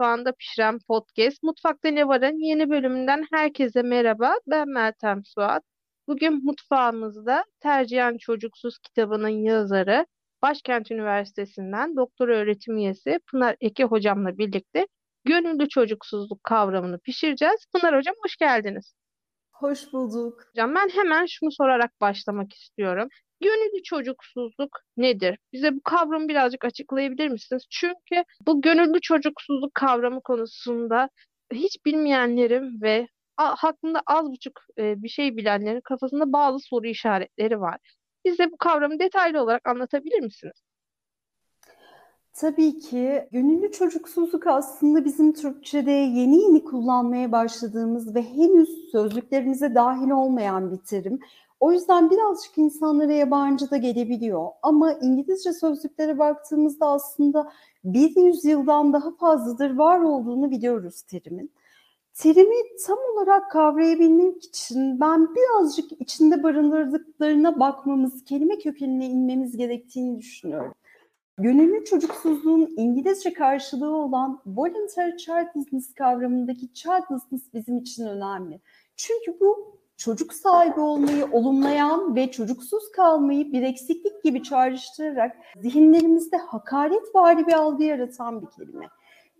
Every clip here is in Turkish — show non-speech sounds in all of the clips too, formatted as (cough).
Mutfağında Pişiren Podcast. Mutfakta Ne Var'ın yeni bölümünden herkese merhaba. Ben Meltem Suat. Bugün mutfağımızda Tercihen Çocuksuz kitabının yazarı, Başkent Üniversitesi'nden doktor öğretim üyesi Pınar Eke hocamla birlikte gönüllü çocuksuzluk kavramını pişireceğiz. Pınar hocam hoş geldiniz. Hoş bulduk. Hocam ben hemen şunu sorarak başlamak istiyorum. Gönüllü çocuksuzluk nedir? Bize bu kavramı birazcık açıklayabilir misiniz? Çünkü bu gönüllü çocuksuzluk kavramı konusunda hiç bilmeyenlerin ve hakkında az buçuk e, bir şey bilenlerin kafasında bazı soru işaretleri var. Bize bu kavramı detaylı olarak anlatabilir misiniz? Tabii ki gönüllü çocuksuzluk aslında bizim Türkçe'de yeni yeni kullanmaya başladığımız ve henüz sözlüklerimize dahil olmayan bir terim. O yüzden birazcık insanlara yabancı da gelebiliyor. Ama İngilizce sözlüklere baktığımızda aslında bir yüzyıldan daha fazladır var olduğunu biliyoruz terimin. Terimi tam olarak kavrayabilmek için ben birazcık içinde barındırdıklarına bakmamız, kelime kökenine inmemiz gerektiğini düşünüyorum. Gönüllü çocuksuzluğun İngilizce karşılığı olan voluntary childlessness kavramındaki childlessness bizim için önemli. Çünkü bu çocuk sahibi olmayı olumlayan ve çocuksuz kalmayı bir eksiklik gibi çağrıştırarak zihinlerimizde hakaret vari bir algı yaratan bir kelime.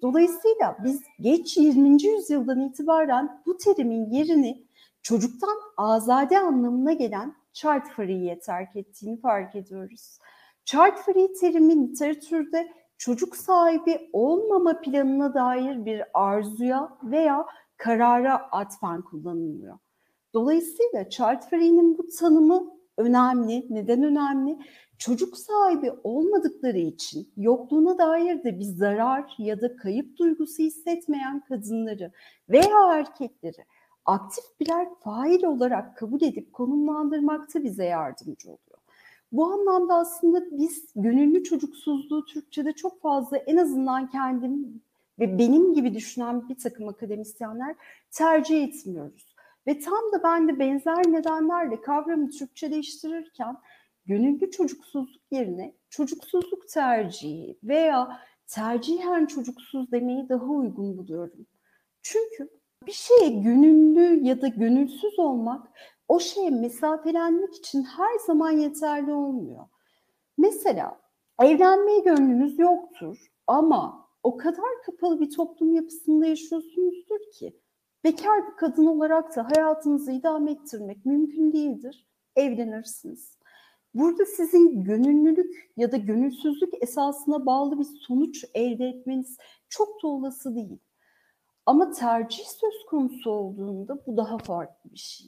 Dolayısıyla biz geç 20. yüzyıldan itibaren bu terimin yerini çocuktan azade anlamına gelen child free'ye terk ettiğini fark ediyoruz. Child free terimi literatürde çocuk sahibi olmama planına dair bir arzuya veya karara atfen kullanılıyor. Dolayısıyla child bu tanımı önemli. Neden önemli? Çocuk sahibi olmadıkları için yokluğuna dair de bir zarar ya da kayıp duygusu hissetmeyen kadınları veya erkekleri aktif birer fail olarak kabul edip konumlandırmakta bize yardımcı oluyor. Bu anlamda aslında biz gönüllü çocuksuzluğu Türkçe'de çok fazla en azından kendim ve benim gibi düşünen bir takım akademisyenler tercih etmiyoruz. Ve tam da ben de benzer nedenlerle kavramı Türkçeleştirirken gönüllü çocuksuzluk yerine çocuksuzluk tercihi veya tercihen çocuksuz demeyi daha uygun buluyorum. Çünkü bir şeye gönüllü ya da gönülsüz olmak o şeye mesafelenmek için her zaman yeterli olmuyor. Mesela evlenmeye gönlünüz yoktur ama o kadar kapalı bir toplum yapısında yaşıyorsunuzdur ki bekar bir kadın olarak da hayatınızı idame ettirmek mümkün değildir. Evlenirsiniz. Burada sizin gönüllülük ya da gönülsüzlük esasına bağlı bir sonuç elde etmeniz çok da olası değil. Ama tercih söz konusu olduğunda bu daha farklı bir şey.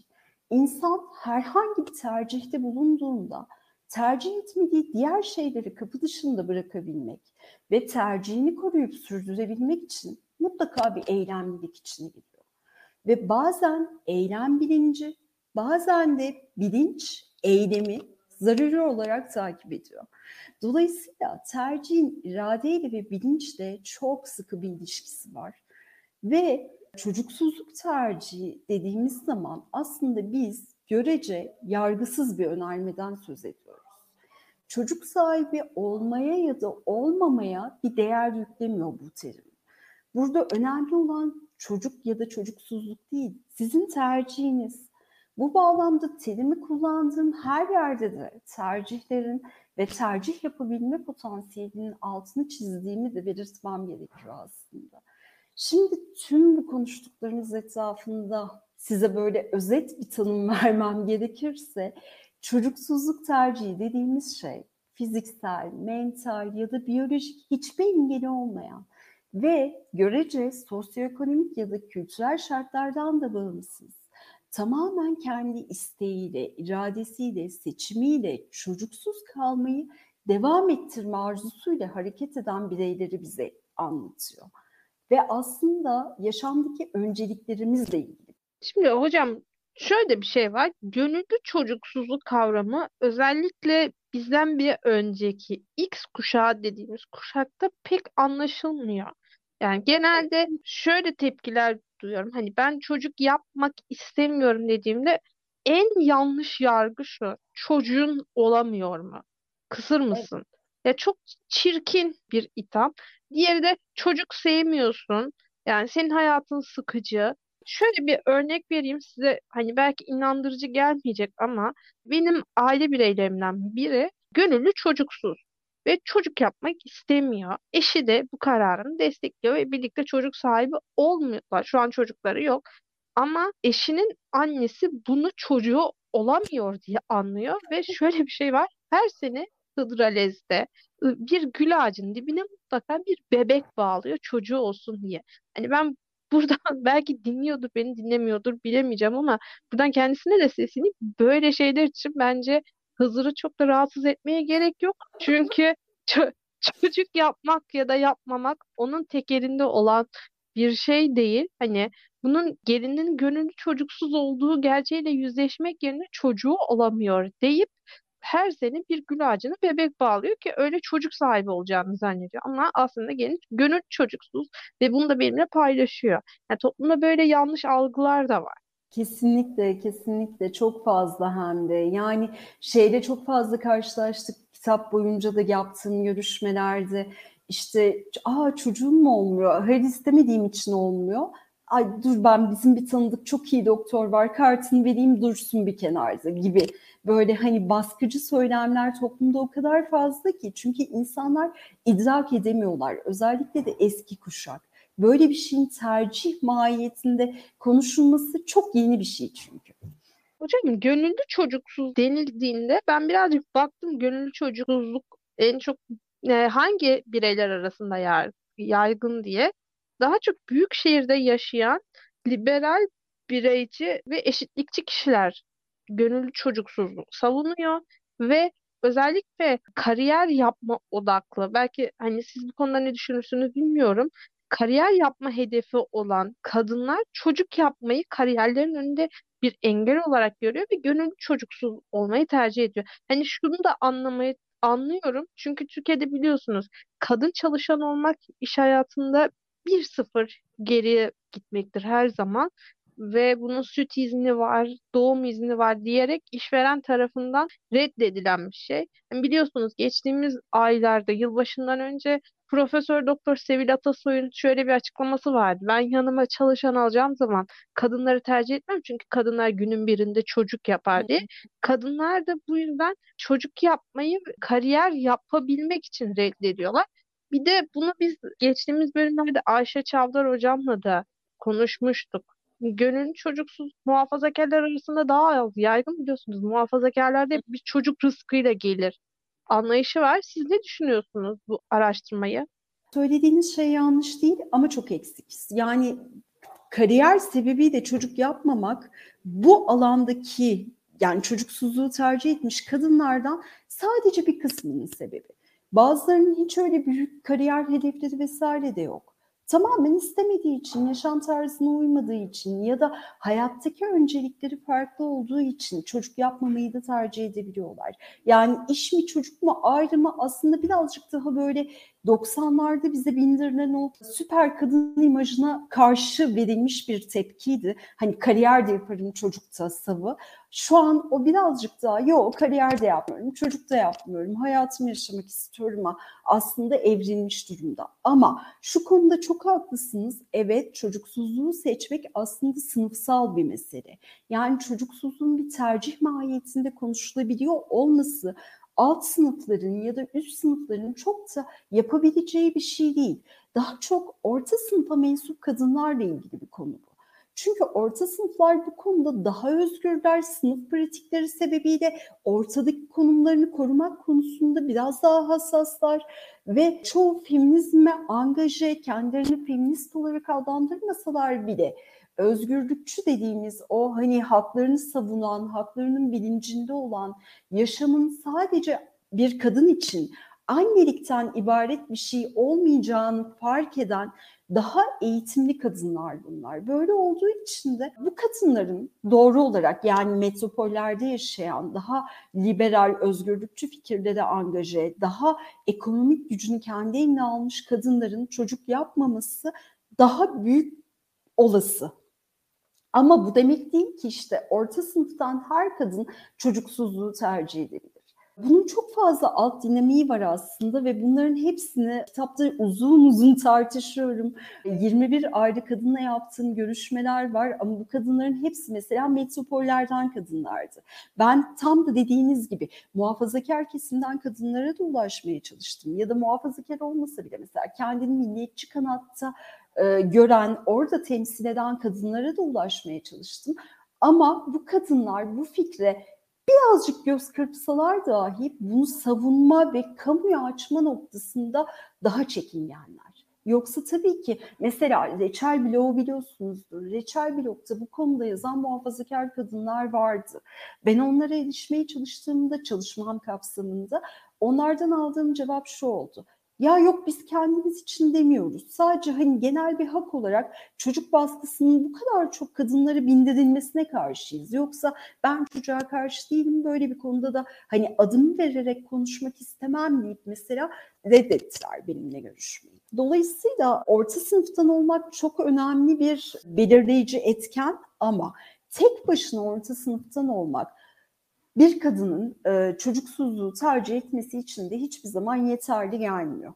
İnsan herhangi bir tercihte bulunduğunda tercih etmediği diğer şeyleri kapı dışında bırakabilmek ve tercihini koruyup sürdürebilmek için mutlaka bir eylemlilik içine giriyor. Ve bazen eylem bilinci, bazen de bilinç eylemi zararı olarak takip ediyor. Dolayısıyla tercihin iradeyle ve bilinçle çok sıkı bir ilişkisi var. Ve çocuksuzluk tercihi dediğimiz zaman aslında biz görece yargısız bir önermeden söz ediyoruz. Çocuk sahibi olmaya ya da olmamaya bir değer yüklemiyor bu terim. Burada önemli olan çocuk ya da çocuksuzluk değil, sizin tercihiniz. Bu bağlamda terimi kullandığım her yerde de tercihlerin ve tercih yapabilme potansiyelinin altını çizdiğimi de belirtmem gerekiyor aslında. Şimdi tüm bu konuştuklarımız etrafında size böyle özet bir tanım (laughs) vermem gerekirse çocuksuzluk tercihi dediğimiz şey fiziksel, mental ya da biyolojik hiçbir engeli olmayan ve görece sosyoekonomik ya da kültürel şartlardan da bağımsız tamamen kendi isteğiyle, iradesiyle, seçimiyle çocuksuz kalmayı devam ettirme arzusuyla hareket eden bireyleri bize anlatıyor ve aslında yaşamdaki önceliklerimizle ilgili. Şimdi hocam şöyle bir şey var. Gönüllü çocuksuzluk kavramı özellikle bizden bir önceki X kuşağı dediğimiz kuşakta pek anlaşılmıyor. Yani genelde şöyle tepkiler duyuyorum. Hani ben çocuk yapmak istemiyorum dediğimde en yanlış yargı şu. Çocuğun olamıyor mu? Kısır mısın? Ya çok çirkin bir itham. Diğeri de çocuk sevmiyorsun. Yani senin hayatın sıkıcı. Şöyle bir örnek vereyim size. Hani belki inandırıcı gelmeyecek ama benim aile bireylerimden biri gönüllü çocuksuz ve çocuk yapmak istemiyor. Eşi de bu kararını destekliyor ve birlikte çocuk sahibi olmuyorlar. Şu an çocukları yok. Ama eşinin annesi bunu çocuğu olamıyor diye anlıyor ve şöyle bir şey var. Her sene Hıdrellez'de bir gül ağacının dibine mutlaka bir bebek bağlıyor çocuğu olsun diye. Hani ben buradan (laughs) belki dinliyordur beni dinlemiyordur bilemeyeceğim ama buradan kendisine de sesleneyim. Böyle şeyler için bence Hızır'ı çok da rahatsız etmeye gerek yok. Çünkü (laughs) ço- çocuk yapmak ya da yapmamak onun tekerinde olan bir şey değil. Hani bunun gelinin gönüllü çocuksuz olduğu gerçeğiyle yüzleşmek yerine çocuğu olamıyor deyip her sene bir gül ağacına bebek bağlıyor ki öyle çocuk sahibi olacağını zannediyor. Ama aslında gelin gönül çocuksuz ve bunu da benimle paylaşıyor. Yani toplumda böyle yanlış algılar da var. Kesinlikle, kesinlikle çok fazla hem de. Yani şeyde çok fazla karşılaştık kitap boyunca da yaptığım görüşmelerde. İşte aa çocuğum mu olmuyor? Hayır istemediğim için olmuyor. Ay dur ben bizim bir tanıdık çok iyi doktor var kartını vereyim dursun bir kenarda gibi. Böyle hani baskıcı söylemler toplumda o kadar fazla ki. Çünkü insanlar idrak edemiyorlar. Özellikle de eski kuşak böyle bir şeyin tercih mahiyetinde konuşulması çok yeni bir şey çünkü. Hocam gönüllü çocuksuz denildiğinde ben birazcık baktım gönüllü çocuksuzluk en çok e, hangi bireyler arasında yar, yaygın diye. Daha çok büyük şehirde yaşayan liberal bireyci ve eşitlikçi kişiler gönüllü çocuksuzluğu savunuyor ve özellikle kariyer yapma odaklı belki hani siz bu konuda ne düşünürsünüz bilmiyorum kariyer yapma hedefi olan kadınlar çocuk yapmayı kariyerlerin önünde bir engel olarak görüyor ve gönüllü çocuksuz olmayı tercih ediyor. Hani şunu da anlamayı anlıyorum. Çünkü Türkiye'de biliyorsunuz kadın çalışan olmak iş hayatında bir sıfır geriye gitmektir her zaman ve bunun süt izni var, doğum izni var diyerek işveren tarafından reddedilen bir şey. Yani biliyorsunuz geçtiğimiz aylarda yılbaşından önce Profesör Doktor Sevil Atasoy'un şöyle bir açıklaması vardı. Ben yanıma çalışan alacağım zaman kadınları tercih etmem çünkü kadınlar günün birinde çocuk yapar diye. Kadınlar da bu yüzden çocuk yapmayı kariyer yapabilmek için reddediyorlar. Bir de bunu biz geçtiğimiz bölümlerde Ayşe Çavdar hocamla da konuşmuştuk. Gönüllü çocuksuz muhafazakarlar arasında daha az yaygın biliyorsunuz. Muhafazakarlarda hep bir çocuk rızkıyla gelir anlayışı var. Siz ne düşünüyorsunuz bu araştırmayı? Söylediğiniz şey yanlış değil ama çok eksik. Yani kariyer sebebiyle çocuk yapmamak bu alandaki yani çocuksuzluğu tercih etmiş kadınlardan sadece bir kısmının sebebi. Bazılarının hiç öyle büyük kariyer hedefleri vesaire de yok tamamen istemediği için, yaşam tarzına uymadığı için ya da hayattaki öncelikleri farklı olduğu için çocuk yapmamayı da tercih edebiliyorlar. Yani iş mi çocuk mu ayrımı aslında birazcık daha böyle 90'larda bize bindirilen o süper kadın imajına karşı verilmiş bir tepkiydi. Hani kariyer de yaparım çocukta savı. Şu an o birazcık daha yok kariyer de yapmıyorum, çocuk da yapmıyorum, hayatımı yaşamak istiyorum aslında evrilmiş durumda. Ama şu konuda çok haklısınız. Evet çocuksuzluğu seçmek aslında sınıfsal bir mesele. Yani çocuksuzluğun bir tercih mahiyetinde konuşulabiliyor olması alt sınıfların ya da üst sınıfların çok da yapabileceği bir şey değil. Daha çok orta sınıfa mensup kadınlarla ilgili bir konu bu. Çünkü orta sınıflar bu konuda daha özgürler, sınıf pratikleri sebebiyle. Ortadaki konumlarını korumak konusunda biraz daha hassaslar ve çoğu feminizme angaje, kendilerini feminist olarak adlandırmasalar bile özgürlükçü dediğimiz o hani haklarını savunan, haklarının bilincinde olan, yaşamın sadece bir kadın için annelikten ibaret bir şey olmayacağını fark eden daha eğitimli kadınlar bunlar. Böyle olduğu için de bu kadınların doğru olarak yani metropollerde yaşayan daha liberal, özgürlükçü fikirlere angaje, daha ekonomik gücünü kendi eline almış kadınların çocuk yapmaması daha büyük olası. Ama bu demek değil ki işte orta sınıftan her kadın çocuksuzluğu tercih edebilir. Bunun çok fazla alt dinamiği var aslında ve bunların hepsini kitapta uzun uzun tartışıyorum. 21 ayrı kadınla yaptığım görüşmeler var ama bu kadınların hepsi mesela metropollerden kadınlardı. Ben tam da dediğiniz gibi muhafazakar kesimden kadınlara da ulaşmaya çalıştım. Ya da muhafazakar olmasa bile mesela kendini milliyetçi kanatta e, gören, orada temsil eden kadınlara da ulaşmaya çalıştım. Ama bu kadınlar bu fikre birazcık göz kırpsalar dahi bunu savunma ve kamuya açma noktasında daha çekingenler. Yoksa tabii ki mesela Reçel Blog'u biliyorsunuzdur. Reçel Blog'da bu konuda yazan muhafazakar kadınlar vardı. Ben onlara erişmeye çalıştığımda çalışmam kapsamında onlardan aldığım cevap şu oldu. Ya yok biz kendimiz için demiyoruz. Sadece hani genel bir hak olarak çocuk baskısının bu kadar çok kadınlara bindirilmesine karşıyız. Yoksa ben çocuğa karşı değilim böyle bir konuda da hani adım vererek konuşmak istemem deyip mesela reddettiler benimle görüşmeyi. Dolayısıyla orta sınıftan olmak çok önemli bir belirleyici etken ama tek başına orta sınıftan olmak bir kadının e, çocuksuzluğu tercih etmesi için de hiçbir zaman yeterli gelmiyor.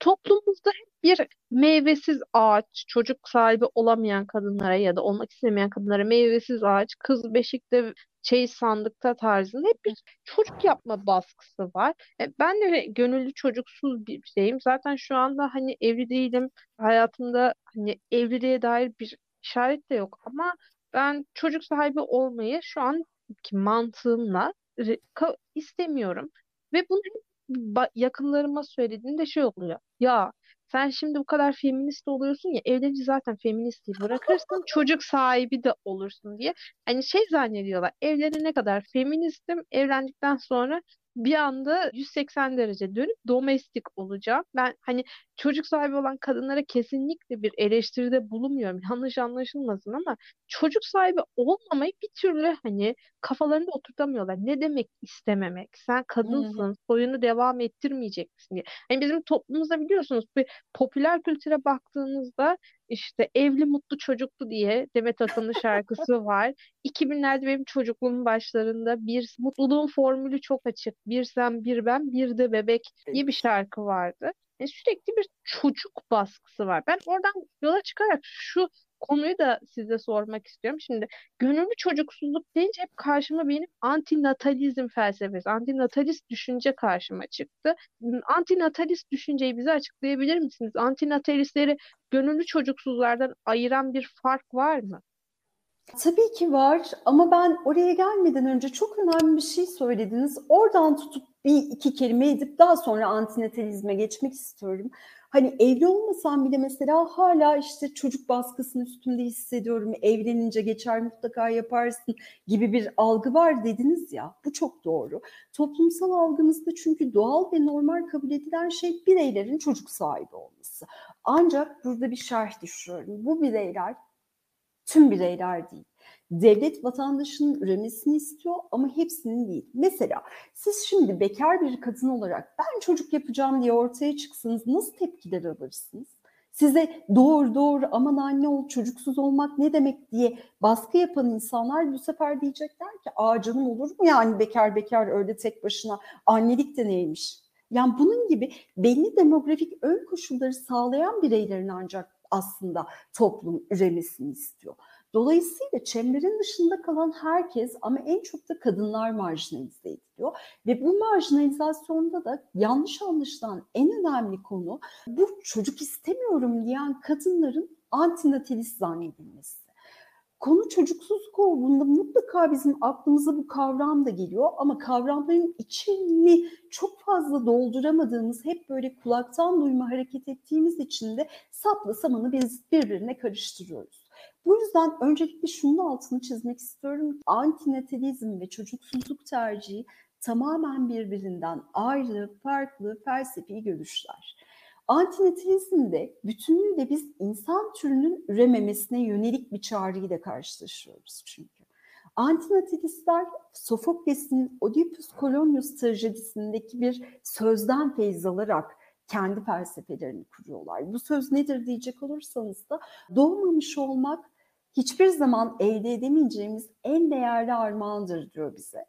Toplumumuzda hep bir meyvesiz ağaç, çocuk sahibi olamayan kadınlara ya da olmak istemeyen kadınlara meyvesiz ağaç, kız beşikte şey sandıkta tarzında hep bir çocuk yapma baskısı var. E, ben de gönüllü çocuksuz bir şeyim. Zaten şu anda hani evli değilim. Hayatımda hani evliliğe dair bir işaret de yok ama ben çocuk sahibi olmayı şu an ki mantığımla istemiyorum. Ve bunu yakınlarıma söylediğinde şey oluyor. Ya sen şimdi bu kadar feminist oluyorsun ya evlenince zaten feministliği bırakırsın çocuk sahibi de olursun diye. Hani şey zannediyorlar evlenene kadar feministim evlendikten sonra bir anda 180 derece dönüp domestik olacağım. Ben hani çocuk sahibi olan kadınlara kesinlikle bir eleştiride bulunmuyorum. Yanlış anlaşılmasın ama çocuk sahibi olmamayı bir türlü hani kafalarında oturtamıyorlar. Ne demek istememek? Sen kadınsın, hmm. soyunu devam ettirmeyecek misin diye. Yani bizim toplumumuzda biliyorsunuz bir popüler kültüre baktığınızda işte evli mutlu çocuklu diye Demet Akalın şarkısı (laughs) var. 2000'lerde benim çocukluğumun başlarında bir mutluluğun formülü çok açık. Bir sen bir ben bir de bebek diye bir şarkı vardı. Yani sürekli bir çocuk baskısı var. Ben oradan yola çıkarak şu konuyu da size sormak istiyorum. Şimdi gönüllü çocuksuzluk deyince hep karşıma benim antinatalizm felsefesi, antinatalist düşünce karşıma çıktı. Antinatalist düşünceyi bize açıklayabilir misiniz? Antinatalistleri gönüllü çocuksuzlardan ayıran bir fark var mı? Tabii ki var ama ben oraya gelmeden önce çok önemli bir şey söylediniz. Oradan tutup bir iki kelime edip daha sonra antinatalizme geçmek istiyorum. Hani evli olmasam bile mesela hala işte çocuk baskısının üstünde hissediyorum. Evlenince geçer mutlaka yaparsın gibi bir algı var dediniz ya. Bu çok doğru. Toplumsal algımızda çünkü doğal ve normal kabul edilen şey bireylerin çocuk sahibi olması. Ancak burada bir şerh düşüyorum. Bu bireyler tüm bireyler değil. Devlet vatandaşının üremesini istiyor ama hepsinin değil. Mesela siz şimdi bekar bir kadın olarak ben çocuk yapacağım diye ortaya çıksanız nasıl tepkiler alırsınız? Size doğru doğru aman anne ol çocuksuz olmak ne demek diye baskı yapan insanlar bu sefer diyecekler ki aa canım olur mu yani bekar bekar öyle tek başına annelik de neymiş? Yani bunun gibi belli demografik ön koşulları sağlayan bireylerin ancak aslında toplum üremesini istiyor. Dolayısıyla çemberin dışında kalan herkes ama en çok da kadınlar marjinalize ediliyor. Ve bu marjinalizasyonda da yanlış anlaşılan en önemli konu bu çocuk istemiyorum diyen kadınların antinatalist zannedilmesi. Konu çocuksuzluk olduğunda mutlaka bizim aklımıza bu kavram da geliyor ama kavramların içini çok fazla dolduramadığımız, hep böyle kulaktan duyma hareket ettiğimiz için de sapla samanı biz birbirine karıştırıyoruz. Bu yüzden öncelikle şunun altını çizmek istiyorum. Antinatalizm ve çocuksuzluk tercihi tamamen birbirinden ayrı, farklı felsefi görüşler. Antinatalizmde bütünüyle biz insan türünün ürememesine yönelik bir çağrıyla karşılaşıyoruz çünkü. Antinatalistler Sofokles'in Oedipus Kolonius trajedisindeki bir sözden feyz alarak kendi felsefelerini kuruyorlar. Bu söz nedir diyecek olursanız da doğmamış olmak hiçbir zaman elde edemeyeceğimiz en değerli armağandır diyor bize.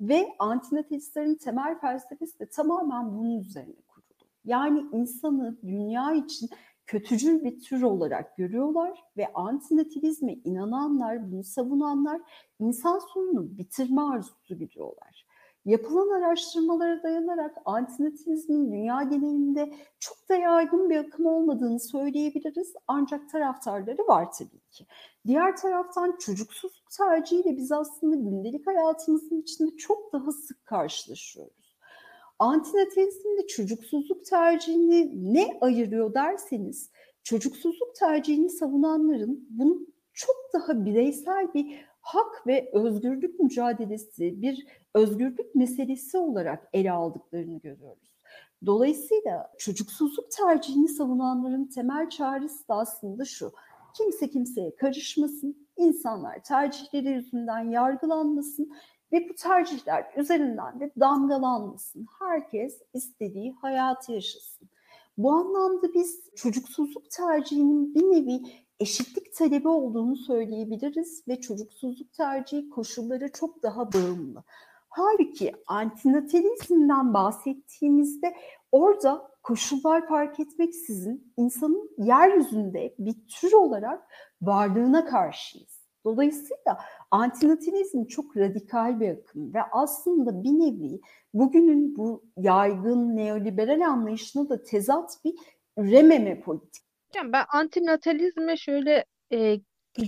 Ve antinatalistlerin temel felsefesi de tamamen bunun üzerine kurulu. Yani insanı dünya için kötücül bir tür olarak görüyorlar ve antinatalizme inananlar, bunu savunanlar insan sonunu bitirme arzusu gidiyorlar. Yapılan araştırmalara dayanarak antinatalizmin dünya genelinde çok da yaygın bir akım olmadığını söyleyebiliriz. Ancak taraftarları var tabii ki. Diğer taraftan çocuksuzluk tercihiyle biz aslında gündelik hayatımızın içinde çok daha sık karşılaşıyoruz. Antinatalizmde çocuksuzluk tercihini ne ayırıyor derseniz, çocuksuzluk tercihini savunanların bunu çok daha bireysel bir hak ve özgürlük mücadelesi, bir özgürlük meselesi olarak ele aldıklarını görüyoruz. Dolayısıyla çocuksuzluk tercihini savunanların temel çağrısı da aslında şu. Kimse kimseye karışmasın, insanlar tercihleri yüzünden yargılanmasın ve bu tercihler üzerinden de damgalanmasın. Herkes istediği hayatı yaşasın. Bu anlamda biz çocuksuzluk tercihinin bir nevi eşitlik talebi olduğunu söyleyebiliriz ve çocuksuzluk tercihi koşulları çok daha bağımlı. Halbuki antinatalizmden bahsettiğimizde orada koşullar fark etmeksizin insanın yeryüzünde bir tür olarak varlığına karşıyız. Dolayısıyla antinatalizm çok radikal bir akım ve aslında bir nevi bugünün bu yaygın neoliberal anlayışına da tezat bir ürememe politik. Ben antinatalizme şöyle e,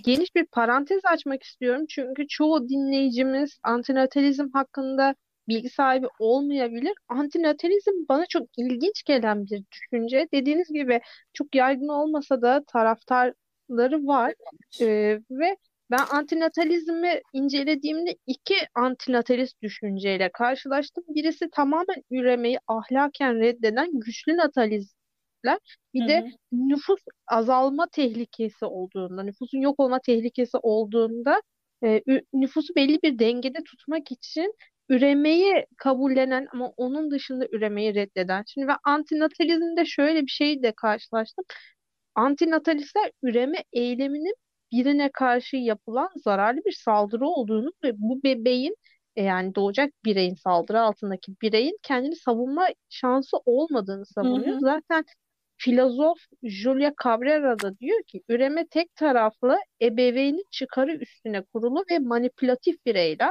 geniş bir parantez açmak istiyorum. Çünkü çoğu dinleyicimiz antinatalizm hakkında bilgi sahibi olmayabilir. Antinatalizm bana çok ilginç gelen bir düşünce. Dediğiniz gibi çok yaygın olmasa da taraftarları var. Ee, ve ben antinatalizmi incelediğimde iki antinatalist düşünceyle karşılaştım. Birisi tamamen üremeyi ahlaken reddeden güçlü natalizmler. Bir de nüfus azalma tehlikesi olduğunda, nüfusun yok olma tehlikesi olduğunda e, nüfusu belli bir dengede tutmak için üremeyi kabullenen ama onun dışında üremeyi reddeden. Şimdi ve antinatalizmde şöyle bir şeyle karşılaştım. Antinatalistler üreme eyleminin birine karşı yapılan zararlı bir saldırı olduğunu ve bu bebeğin e, yani doğacak bireyin saldırı altındaki bireyin kendini savunma şansı olmadığını savunuyor. Hı hı. Zaten filozof Julia Cabrera da diyor ki üreme tek taraflı ebeveynin çıkarı üstüne kurulu ve manipülatif bir eylem.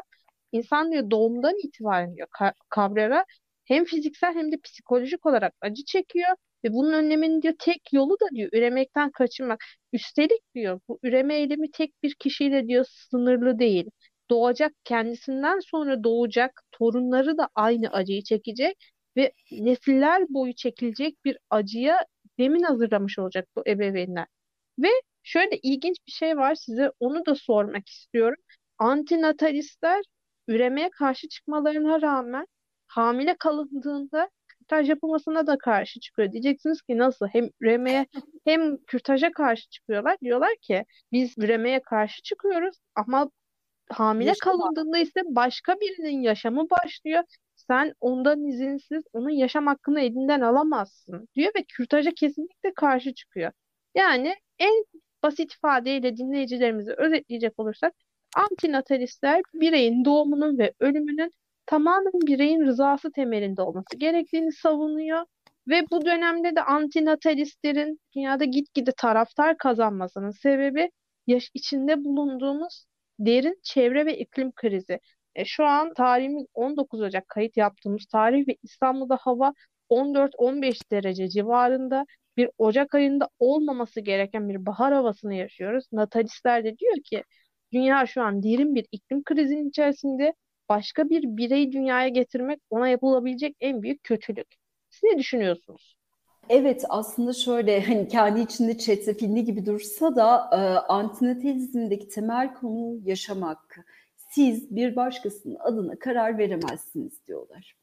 İnsan diyor doğumdan itibaren diyor Cabrera hem fiziksel hem de psikolojik olarak acı çekiyor ve bunun önleminin diyor tek yolu da diyor üremekten kaçınmak. Üstelik diyor bu üreme eylemi tek bir kişiyle diyor sınırlı değil. Doğacak kendisinden sonra doğacak torunları da aynı acıyı çekecek ve nesiller boyu çekilecek bir acıya zemin hazırlamış olacak bu ebeveynler. Ve şöyle ilginç bir şey var size onu da sormak istiyorum. Antinatalistler üremeye karşı çıkmalarına rağmen hamile kalındığında kürtaj yapılmasına da karşı çıkıyor. Diyeceksiniz ki nasıl? Hem üremeye hem kürtaja karşı çıkıyorlar. Diyorlar ki biz üremeye karşı çıkıyoruz ama hamile Yaşama. kalındığında ise başka birinin yaşamı başlıyor. Sen ondan izinsiz onun yaşam hakkını elinden alamazsın diyor ve kürtaja kesinlikle karşı çıkıyor. Yani en basit ifadeyle dinleyicilerimizi özetleyecek olursak Antinatalistler bireyin doğumunun ve ölümünün tamamen bireyin rızası temelinde olması gerektiğini savunuyor ve bu dönemde de antinatalistlerin dünyada gitgide taraftar kazanmasının sebebi yaş içinde bulunduğumuz derin çevre ve iklim krizi. E, şu an tarihimiz 19 Ocak kayıt yaptığımız tarih ve İstanbul'da hava 14-15 derece civarında bir Ocak ayında olmaması gereken bir bahar havasını yaşıyoruz. Natalistler de diyor ki Dünya şu an derin bir iklim krizinin içerisinde. Başka bir bireyi dünyaya getirmek ona yapılabilecek en büyük kötülük. Siz ne düşünüyorsunuz? Evet aslında şöyle hani kendi içinde çetrefilli gibi dursa da e, antinatalizmdeki temel konu yaşamak. Siz bir başkasının adına karar veremezsiniz diyorlar.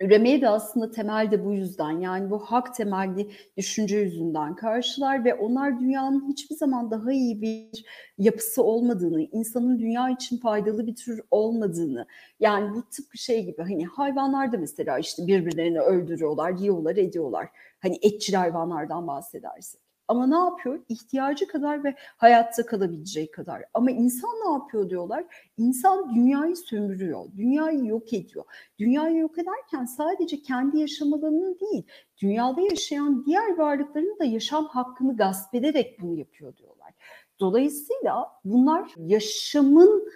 Üremeye de aslında temelde bu yüzden yani bu hak temelli düşünce yüzünden karşılar ve onlar dünyanın hiçbir zaman daha iyi bir yapısı olmadığını, insanın dünya için faydalı bir tür olmadığını yani bu tıpkı şey gibi hani hayvanlar da mesela işte birbirlerini öldürüyorlar, yiyorlar, ediyorlar. Hani etçil hayvanlardan bahsedersek. Ama ne yapıyor? İhtiyacı kadar ve hayatta kalabileceği kadar. Ama insan ne yapıyor diyorlar? İnsan dünyayı sömürüyor, dünyayı yok ediyor. Dünyayı yok ederken sadece kendi yaşam alanını değil, dünyada yaşayan diğer varlıkların da yaşam hakkını gasp ederek bunu yapıyor diyorlar. Dolayısıyla bunlar yaşamın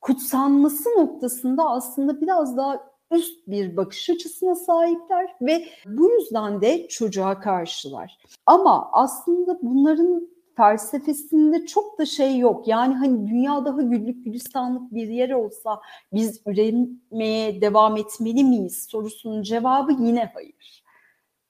kutsanması noktasında aslında biraz daha üst bir bakış açısına sahipler ve bu yüzden de çocuğa karşılar. Ama aslında bunların felsefesinde çok da şey yok. Yani hani dünya daha güllük gülistanlık bir yer olsa biz üretmeye devam etmeli miyiz sorusunun cevabı yine hayır.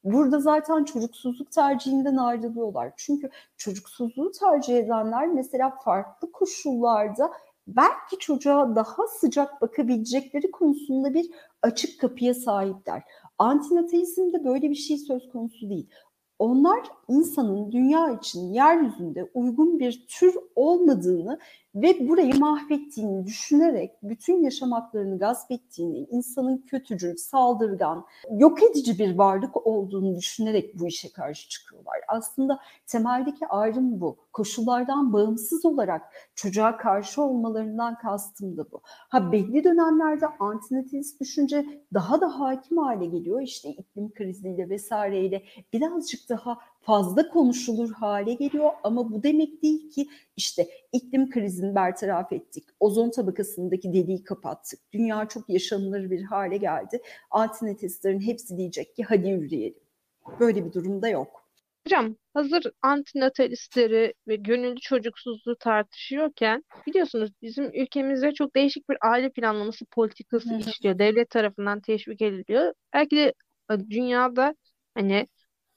Burada zaten çocuksuzluk tercihinden ayrılıyorlar. Çünkü çocuksuzluğu tercih edenler mesela farklı koşullarda belki çocuğa daha sıcak bakabilecekleri konusunda bir açık kapıya sahipler. Antinateizmde böyle bir şey söz konusu değil. Onlar insanın dünya için yeryüzünde uygun bir tür olmadığını ve burayı mahvettiğini düşünerek bütün yaşam haklarını gasp ettiğini, insanın kötücül, saldırgan, yok edici bir varlık olduğunu düşünerek bu işe karşı çıkıyorlar. Aslında temeldeki ayrım bu. Koşullardan bağımsız olarak çocuğa karşı olmalarından kastım da bu. Ha belli dönemlerde antinatalist düşünce daha da hakim hale geliyor. İşte iklim kriziyle vesaireyle birazcık daha fazla konuşulur hale geliyor ama bu demek değil ki işte iklim krizini bertaraf ettik, ozon tabakasındaki deliği kapattık, dünya çok yaşanılır bir hale geldi. Antinetistlerin hepsi diyecek ki hadi yürüyelim. Böyle bir durumda yok. Hocam hazır antinatalistleri ve gönüllü çocuksuzluğu tartışıyorken biliyorsunuz bizim ülkemizde çok değişik bir aile planlaması politikası işliyor. Devlet tarafından teşvik ediliyor. Belki de e, dünyada hani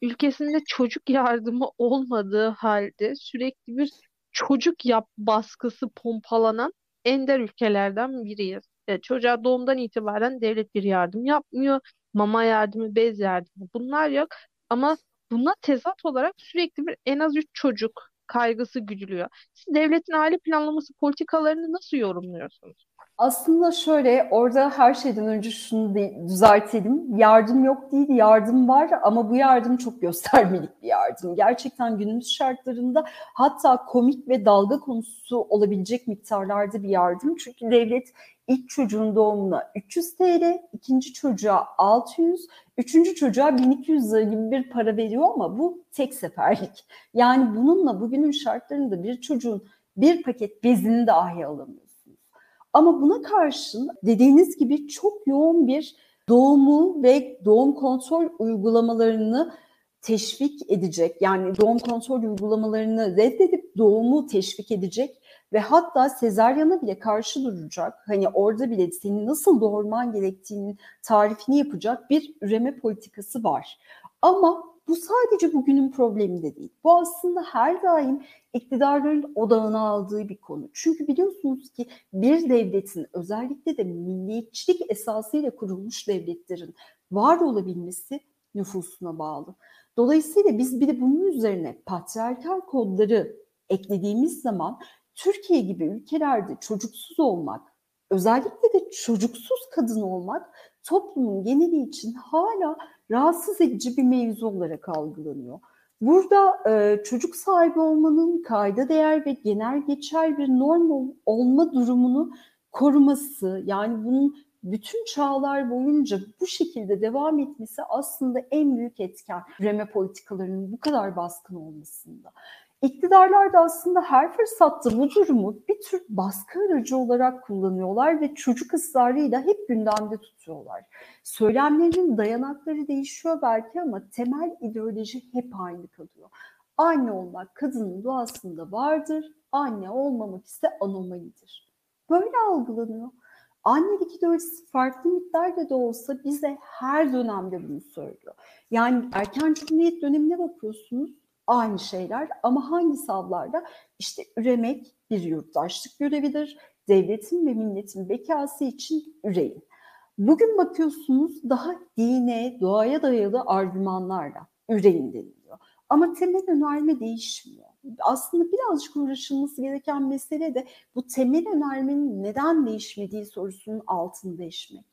ülkesinde çocuk yardımı olmadığı halde sürekli bir çocuk yap baskısı pompalanan ender ülkelerden biriyiz. Yani çocuğa doğumdan itibaren devlet bir yardım yapmıyor. Mama yardımı, bez yardımı bunlar yok. Ama buna tezat olarak sürekli bir en az üç çocuk kaygısı güdülüyor. Siz devletin aile planlaması politikalarını nasıl yorumluyorsunuz? Aslında şöyle orada her şeyden önce şunu düzeltelim. Yardım yok değil, yardım var ama bu yardım çok göstermelik bir yardım. Gerçekten günümüz şartlarında hatta komik ve dalga konusu olabilecek miktarlarda bir yardım. Çünkü devlet ilk çocuğun doğumuna 300 TL, ikinci çocuğa 600, üçüncü çocuğa 1200 lira gibi bir para veriyor ama bu tek seferlik. Yani bununla bugünün şartlarında bir çocuğun bir paket bezini dahi alamıyor. Ama buna karşın dediğiniz gibi çok yoğun bir doğumu ve doğum kontrol uygulamalarını teşvik edecek yani doğum kontrol uygulamalarını reddedip doğumu teşvik edecek ve hatta sezaryana bile karşı duracak hani orada bile senin nasıl doğurman gerektiğinin tarifini yapacak bir üreme politikası var. Ama bu sadece bugünün problemi de değil. Bu aslında her daim iktidarların odağına aldığı bir konu. Çünkü biliyorsunuz ki bir devletin özellikle de milliyetçilik esasıyla kurulmuş devletlerin var olabilmesi nüfusuna bağlı. Dolayısıyla biz bir de bunun üzerine patriarkal kodları eklediğimiz zaman Türkiye gibi ülkelerde çocuksuz olmak, özellikle de çocuksuz kadın olmak toplumun geneli için hala rahatsız edici bir mevzu olarak algılanıyor. Burada e, çocuk sahibi olmanın kayda değer ve genel geçer bir norm olma durumunu koruması, yani bunun bütün çağlar boyunca bu şekilde devam etmesi aslında en büyük etken üreme politikalarının bu kadar baskın olmasında. İktidarlar da aslında her fırsatta bu durumu bir tür baskı aracı olarak kullanıyorlar ve çocuk ısrarıyla hep gündemde tutuyorlar. Söylemlerin dayanakları değişiyor belki ama temel ideoloji hep aynı kalıyor. Anne olmak kadının doğasında vardır, anne olmamak ise anomalidir. Böyle algılanıyor. Annelik ideolojisi farklı miktarda da olsa bize her dönemde bunu söylüyor. Yani erken cumhuriyet dönemine bakıyorsunuz aynı şeyler ama hangi savlarda? İşte üremek bir yurttaşlık görevidir. Devletin ve milletin bekası için üreyin. Bugün bakıyorsunuz daha dine, doğaya dayalı argümanlarla üreyin deniliyor. Ama temel önerme değişmiyor. Aslında birazcık uğraşılması gereken mesele de bu temel önermenin neden değişmediği sorusunun altını değişmek.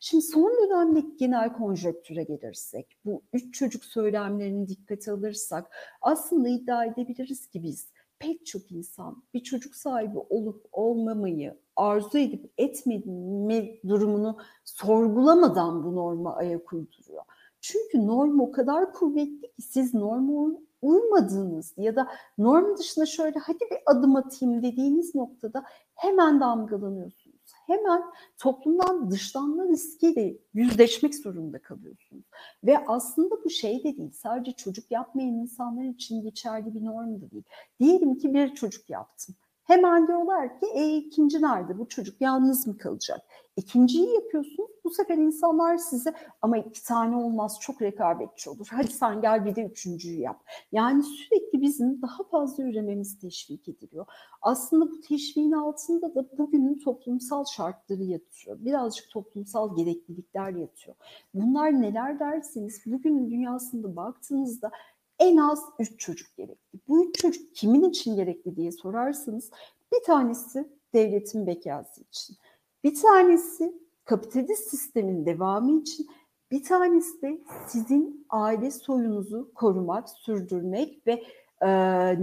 Şimdi son dönemdeki genel konjöktüre gelirsek, bu üç çocuk söylemlerini dikkate alırsak aslında iddia edebiliriz ki biz pek çok insan bir çocuk sahibi olup olmamayı arzu edip etmeme durumunu sorgulamadan bu norma ayak uyduruyor. Çünkü norm o kadar kuvvetli ki siz norma uymadığınız ya da norm dışında şöyle hadi bir adım atayım dediğiniz noktada hemen damgalanıyorsunuz. Hemen toplumdan dışlanma riskiyle yüzleşmek zorunda kalıyorsunuz. Ve aslında bu şey de değil, sadece çocuk yapmayan insanlar için geçerli bir norm da değil. Diyelim ki bir çocuk yaptım. Hemen diyorlar ki e, ikinci nerede bu çocuk yalnız mı kalacak? İkinciyi yapıyorsunuz bu sefer insanlar size ama iki tane olmaz çok rekabetçi olur. Hadi sen gel bir de üçüncüyü yap. Yani sürekli bizim daha fazla ürememiz teşvik ediliyor. Aslında bu teşviğin altında da bugünün toplumsal şartları yatıyor. Birazcık toplumsal gereklilikler yatıyor. Bunlar neler derseniz bugünün dünyasında baktığınızda en az 3 çocuk gerekli. Bu 3 çocuk kimin için gerekli diye sorarsanız bir tanesi devletin bekası için. Bir tanesi kapitalist sistemin devamı için bir tanesi de sizin aile soyunuzu korumak, sürdürmek ve e,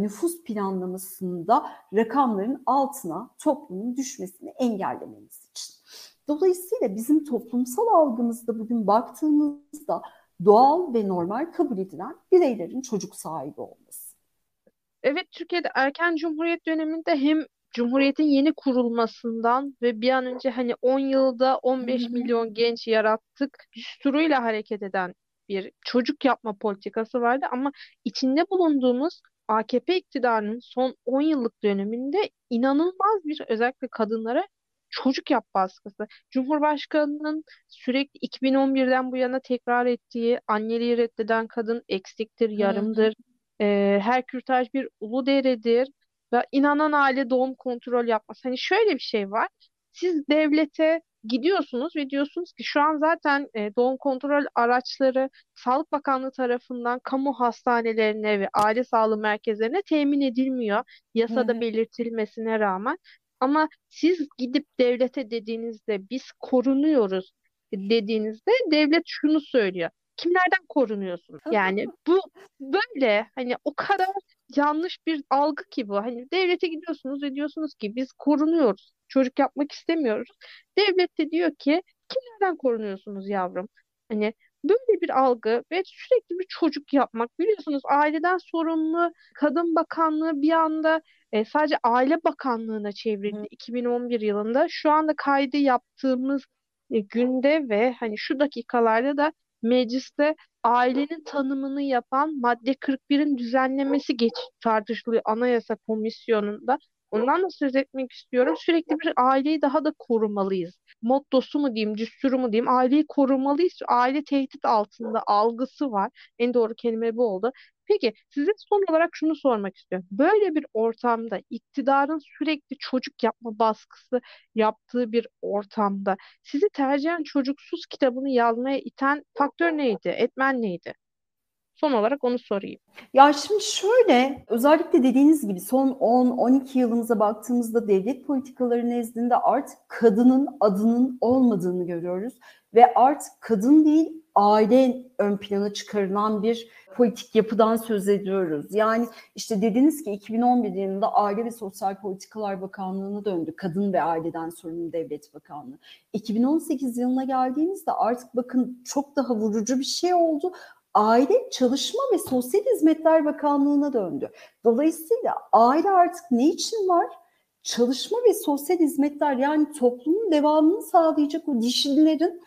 nüfus planlamasında rakamların altına toplumun düşmesini engellemeniz için. Dolayısıyla bizim toplumsal algımızda bugün baktığımızda doğal ve normal kabul edilen bireylerin çocuk sahibi olması. Evet, Türkiye'de erken cumhuriyet döneminde hem Cumhuriyet'in yeni kurulmasından ve bir an önce hani 10 yılda 15 milyon genç yarattık düsturuyla hareket eden bir çocuk yapma politikası vardı ama içinde bulunduğumuz AKP iktidarının son 10 yıllık döneminde inanılmaz bir özellikle kadınlara çocuk yap baskısı. Cumhurbaşkanının sürekli 2011'den bu yana tekrar ettiği anneliği reddeden kadın eksiktir, yarımdır. E, her kürtaj bir ulu deredir ve inanan aile doğum kontrol yapmaz. Hani şöyle bir şey var. Siz devlete gidiyorsunuz ve diyorsunuz ki şu an zaten e, doğum kontrol araçları Sağlık Bakanlığı tarafından kamu hastanelerine ve aile sağlığı merkezlerine temin edilmiyor. Yasada belirtilmesine rağmen. Ama siz gidip devlete dediğinizde biz korunuyoruz dediğinizde devlet şunu söylüyor. Kimlerden korunuyorsunuz? Yani bu böyle hani o kadar yanlış bir algı ki bu. Hani devlete gidiyorsunuz ve diyorsunuz ki biz korunuyoruz. Çocuk yapmak istemiyoruz. Devlet de diyor ki kimlerden korunuyorsunuz yavrum? Hani böyle bir algı ve sürekli bir çocuk yapmak. Biliyorsunuz aileden sorumlu Kadın Bakanlığı bir anda e, sadece Aile Bakanlığı'na çevrildi Hı. 2011 yılında. Şu anda kaydı yaptığımız e, günde ve hani şu dakikalarda da mecliste ailenin tanımını yapan madde 41'in düzenlemesi geç tartışılıyor Anayasa Komisyonu'nda. Ondan da söz etmek istiyorum. Sürekli bir aileyi daha da korumalıyız. Mottosu mu diyeyim, düsturu mu diyeyim, aileyi korumalıyız. Aile tehdit altında algısı var. En doğru kelime bu oldu. Peki size son olarak şunu sormak istiyorum. Böyle bir ortamda iktidarın sürekli çocuk yapma baskısı yaptığı bir ortamda sizi tercihen çocuksuz kitabını yazmaya iten faktör neydi? Etmen neydi? Son olarak onu sorayım. Ya şimdi şöyle özellikle dediğiniz gibi son 10-12 yılımıza baktığımızda devlet politikaları nezdinde artık kadının adının olmadığını görüyoruz. Ve artık kadın değil aile ön plana çıkarılan bir politik yapıdan söz ediyoruz. Yani işte dediniz ki 2011 yılında Aile ve Sosyal Politikalar Bakanlığı'na döndü. Kadın ve Aileden Sorumlu Devlet Bakanlığı. 2018 yılına geldiğimizde artık bakın çok daha vurucu bir şey oldu. Aile, Çalışma ve Sosyal Hizmetler Bakanlığı'na döndü. Dolayısıyla aile artık ne için var? Çalışma ve sosyal hizmetler yani toplumun devamını sağlayacak o dişillerin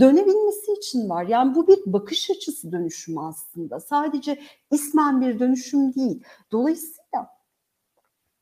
dönebilmesi için var. Yani bu bir bakış açısı dönüşümü aslında. Sadece ismen bir dönüşüm değil. Dolayısıyla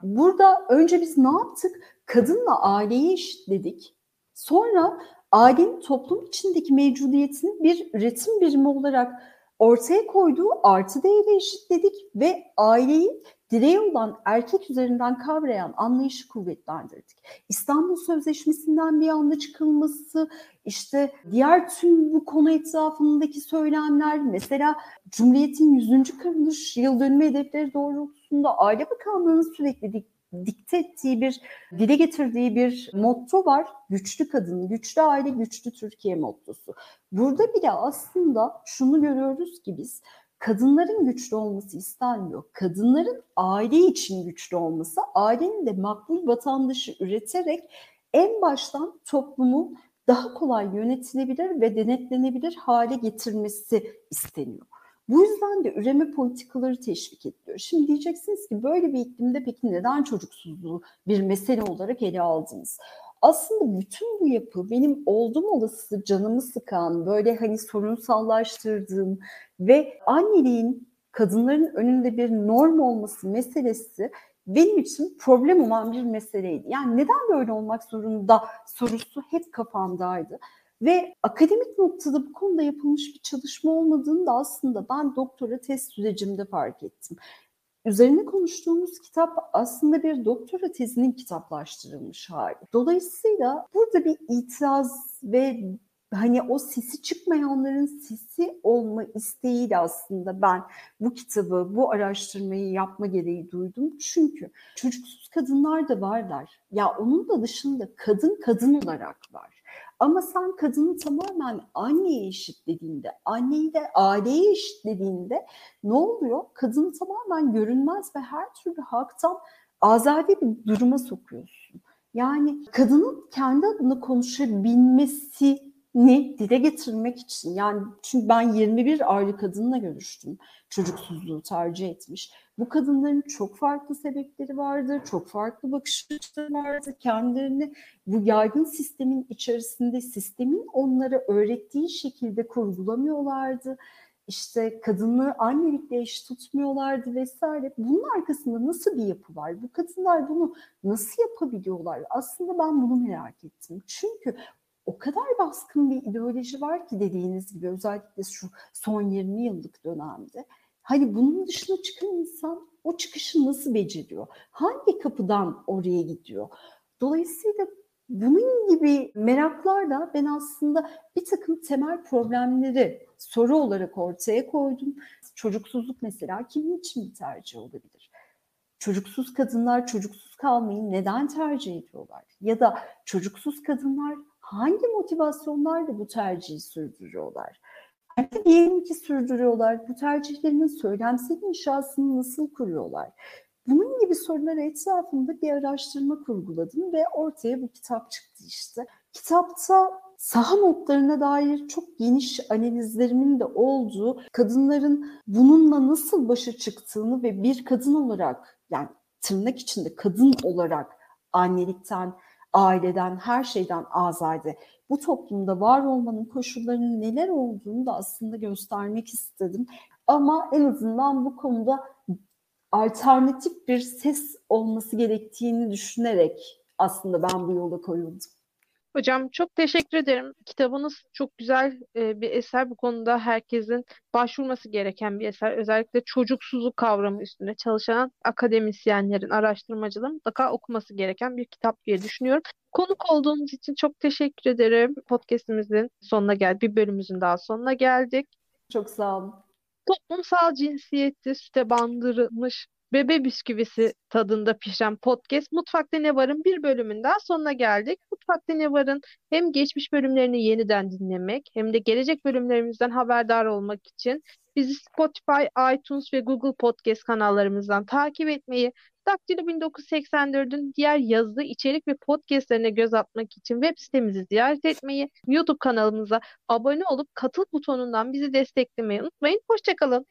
burada önce biz ne yaptık? Kadınla aileyi eşitledik. Sonra ailenin toplum içindeki mevcudiyetini bir üretim birimi olarak ortaya koyduğu artı değeri eşitledik ve aileyi direği olan erkek üzerinden kavrayan anlayışı kuvvetlendirdik. İstanbul Sözleşmesi'nden bir anda çıkılması, işte diğer tüm bu konu etrafındaki söylemler, mesela Cumhuriyet'in 100. kuruluş yıl dönümü hedefleri doğrultusunda Aile Bakanlığı'nın sürekli dikte ettiği bir, dile getirdiği bir motto var. Güçlü kadın, güçlü aile, güçlü Türkiye mottosu. Burada bile aslında şunu görüyoruz ki biz kadınların güçlü olması istenmiyor. Kadınların aile için güçlü olması, ailenin de makbul vatandaşı üreterek en baştan toplumu daha kolay yönetilebilir ve denetlenebilir hale getirmesi isteniyor. Bu yüzden de üreme politikaları teşvik ediliyor. Şimdi diyeceksiniz ki böyle bir iklimde peki neden çocuksuzluğu bir mesele olarak ele aldınız? Aslında bütün bu yapı benim oldum olası canımı sıkan, böyle hani sorunsallaştırdığım ve anneliğin kadınların önünde bir norm olması meselesi benim için problem olan bir meseleydi. Yani neden böyle olmak zorunda sorusu hep kafamdaydı. Ve akademik noktada bu konuda yapılmış bir çalışma olmadığını da aslında ben doktora test sürecimde fark ettim. Üzerine konuştuğumuz kitap aslında bir doktora tezinin kitaplaştırılmış hali. Dolayısıyla burada bir itiraz ve hani o sesi çıkmayanların sesi olma isteğiyle aslında ben bu kitabı, bu araştırmayı yapma gereği duydum. Çünkü çocuksuz kadınlar da varlar. Ya onun da dışında kadın kadın olarak var. Ama sen kadını tamamen anneye eşitlediğinde, anneyi de aileye eşitlediğinde ne oluyor? Kadını tamamen görünmez ve her türlü haktan azade bir duruma sokuyorsun. Yani kadının kendi adına konuşabilmesi ni dile getirmek için yani çünkü ben 21 ayrı kadınla görüştüm çocuksuzluğu tercih etmiş. Bu kadınların çok farklı sebepleri vardır, çok farklı bakış açıları vardır. Kendilerini bu yaygın sistemin içerisinde sistemin onlara öğrettiği şekilde kurgulamıyorlardı. İşte kadını annelikle eş tutmuyorlardı vesaire. Bunun arkasında nasıl bir yapı var? Bu kadınlar bunu nasıl yapabiliyorlar? Aslında ben bunu merak ettim. Çünkü o kadar baskın bir ideoloji var ki dediğiniz gibi özellikle şu son 20 yıllık dönemde. Hani bunun dışına çıkan insan o çıkışı nasıl beceriyor? Hangi kapıdan oraya gidiyor? Dolayısıyla bunun gibi meraklar da ben aslında bir takım temel problemleri soru olarak ortaya koydum. Çocuksuzluk mesela kimin için bir tercih olabilir? Çocuksuz kadınlar çocuksuz kalmayı neden tercih ediyorlar? Ya da çocuksuz kadınlar hangi motivasyonlarla bu tercihi sürdürüyorlar? Diyelim ki sürdürüyorlar. Bu tercihlerinin söylemsel inşasını nasıl kuruyorlar? Bunun gibi sorular etrafında bir araştırma kurguladım ve ortaya bu kitap çıktı işte. Kitapta saha notlarına dair çok geniş analizlerimin de olduğu, kadınların bununla nasıl başa çıktığını ve bir kadın olarak yani tırnak içinde kadın olarak annelikten, aileden, her şeyden azade bu toplumda var olmanın koşullarının neler olduğunu da aslında göstermek istedim. Ama en azından bu konuda alternatif bir ses olması gerektiğini düşünerek aslında ben bu yola koyuldum. Hocam çok teşekkür ederim. Kitabınız çok güzel e, bir eser. Bu konuda herkesin başvurması gereken bir eser. Özellikle çocuksuzluk kavramı üstüne çalışan akademisyenlerin, araştırmacıların mutlaka okuması gereken bir kitap diye düşünüyorum. Konuk olduğunuz için çok teşekkür ederim. Podcast'imizin sonuna geldik. Bir bölümümüzün daha sonuna geldik. Çok sağ olun. Toplumsal cinsiyeti süte bandırılmış bebe bisküvisi tadında pişen podcast Mutfakta Ne Var'ın bir bölümünden sonuna geldik. Mutfakta Ne Var'ın hem geçmiş bölümlerini yeniden dinlemek hem de gelecek bölümlerimizden haberdar olmak için bizi Spotify, iTunes ve Google Podcast kanallarımızdan takip etmeyi, Daktilo 1984'ün diğer yazılı içerik ve podcastlerine göz atmak için web sitemizi ziyaret etmeyi, YouTube kanalımıza abone olup katıl butonundan bizi desteklemeyi unutmayın. Hoşçakalın.